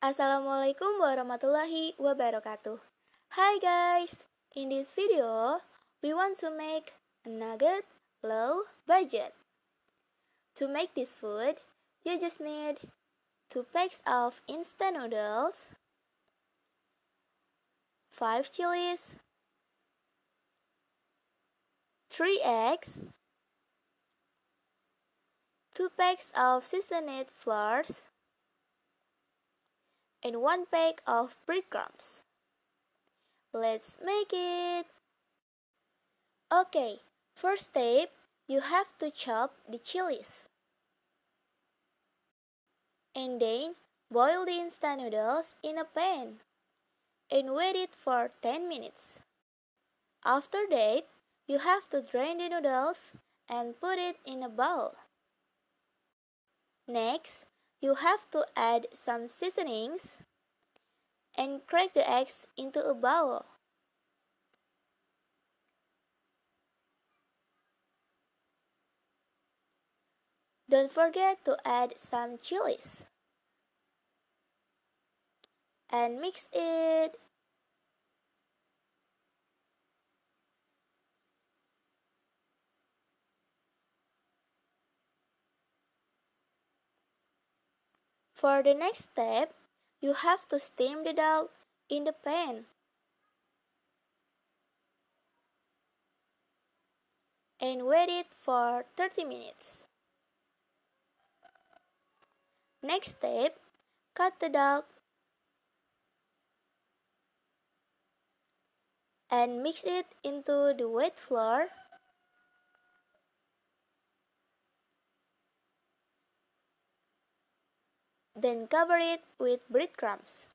Assalamualaikum warahmatullahi wabarakatuh. Hi guys, in this video, we want to make a nugget low budget. To make this food, you just need 2 packs of instant noodles, 5 chilies, 3 eggs, 2 packs of seasoned flours, and 1 pack of breadcrumbs. Let's make it! Okay, first step, you have to chop the chilies. And then, boil the instant noodles in a pan and wait it for 10 minutes. After that, you have to drain the noodles and put it in a bowl. Next, you have to add some seasonings and crack the eggs into a bowl. Don't forget to add some chilies and mix it For the next step, you have to steam the dough in the pan. And wait it for 30 minutes. Next step, cut the dough and mix it into the wet flour Then cover it with breadcrumbs.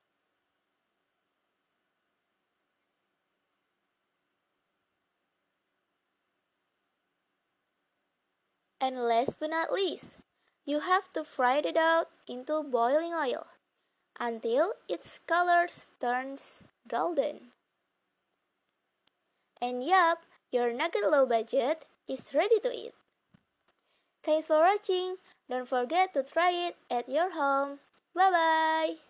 And last but not least, you have to fry it out into boiling oil until its color turns golden. And yup, your nugget low budget is ready to eat. Thanks for watching. Don't forget to try it at your home. Bye bye.